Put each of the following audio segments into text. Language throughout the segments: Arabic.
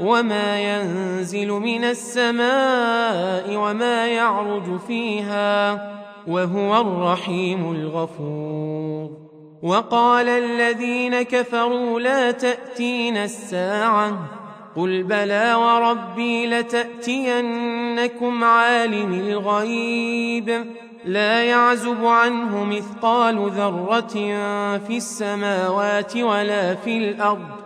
وما ينزل من السماء وما يعرج فيها وهو الرحيم الغفور وقال الذين كفروا لا تاتين الساعة قل بلى وربي لتاتينكم عالم الغيب لا يعزب عنه مثقال ذره في السماوات ولا في الأرض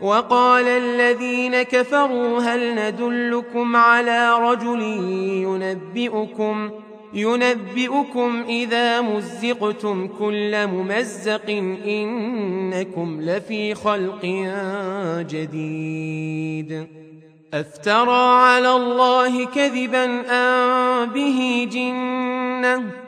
وقال الذين كفروا هل ندلكم على رجل ينبئكم ينبئكم إذا مزقتم كل ممزق إنكم لفي خلق جديد أفترى على الله كذبا أم به جنة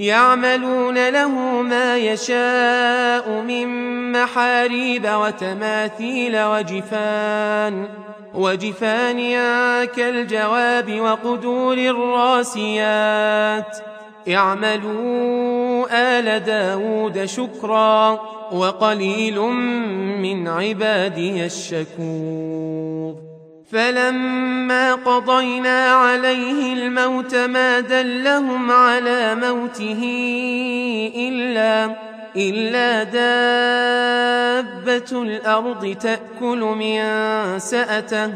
يعملون له ما يشاء من محاريب وتماثيل وجفان وجفان كالجواب وقدور الراسيات. اعملوا آل داود شكرا وقليل من عبادي الشكور. فلما قضينا عليه الموت ما دلهم على موته إلا إلا دابة الأرض تأكل من سأته.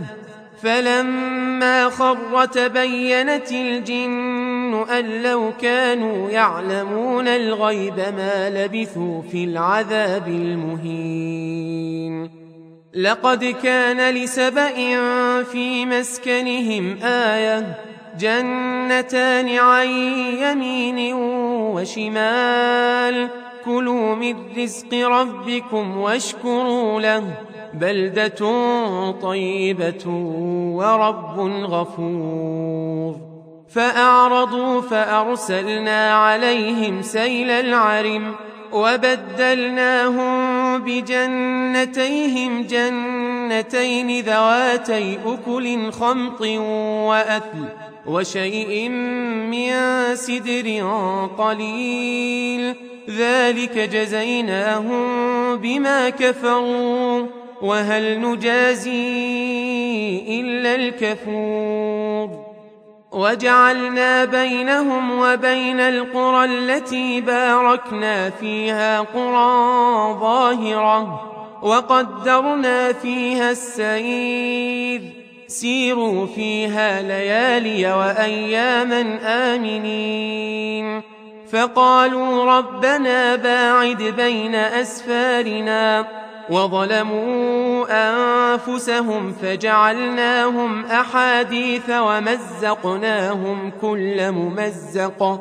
فلما خر تبينت الجن أن لو كانوا يعلمون الغيب ما لبثوا في العذاب المهين. لقد كان لسبأ في مسكنهم آية جنتان عن يمين وشمال. كلوا من رزق ربكم واشكروا له بلدة طيبة ورب غفور. فأعرضوا فأرسلنا عليهم سيل العرم وبدلناهم بجنتيهم جنتين ذواتي أكل خمط وأثل وشيء من سدر قليل. ذلك جزيناهم بما كفروا وهل نجازي إلا الكفور. وجعلنا بينهم وبين القرى التي باركنا فيها قرى ظاهرة وقدرنا فيها السير. سيروا فيها ليالي وأياما آمنين. فقالوا ربنا باعد بين أسفارنا وظلموا أنفسهم فجعلناهم أحاديث ومزقناهم كل ممزق.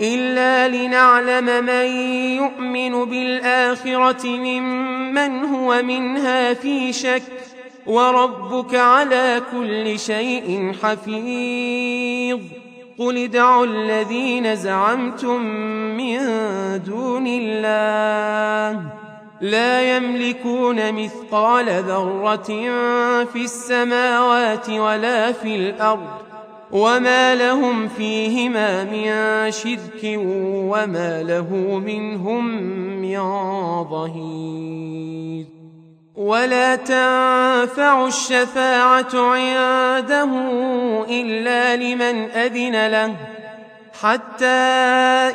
إلا لنعلم من يؤمن بالآخرة ممن هو منها في شك وربك على كل شيء حفيظ قل ادعوا الذين زعمتم من دون الله لا يملكون مثقال ذرة في السماوات ولا في الأرض وما لهم فيهما من شرك وما له منهم من ظهير ولا تنفع الشفاعة عنده إلا لمن أذن له حتى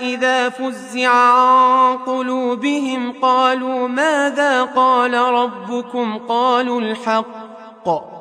إذا فزع عن قلوبهم قالوا ماذا قال ربكم قالوا الحق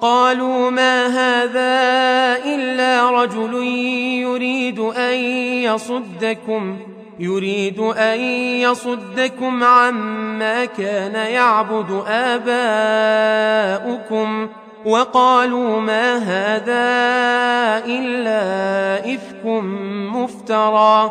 قالوا ما هذا إلا رجل يريد أن يصدكم يريد أن يصدكم عما كان يعبد آباؤكم. وقالوا ما هذا إلا إفك مفترى.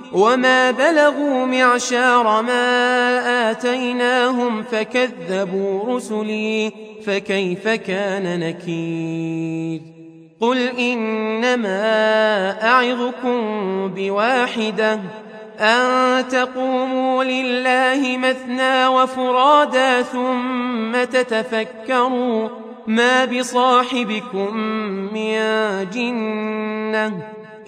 وما بلغوا معشار ما آتيناهم فكذبوا رسلي فكيف كان نكير قل إنما أعظكم بواحدة أن تقوموا لله مثنى وفرادا ثم تتفكروا ما بصاحبكم من جنة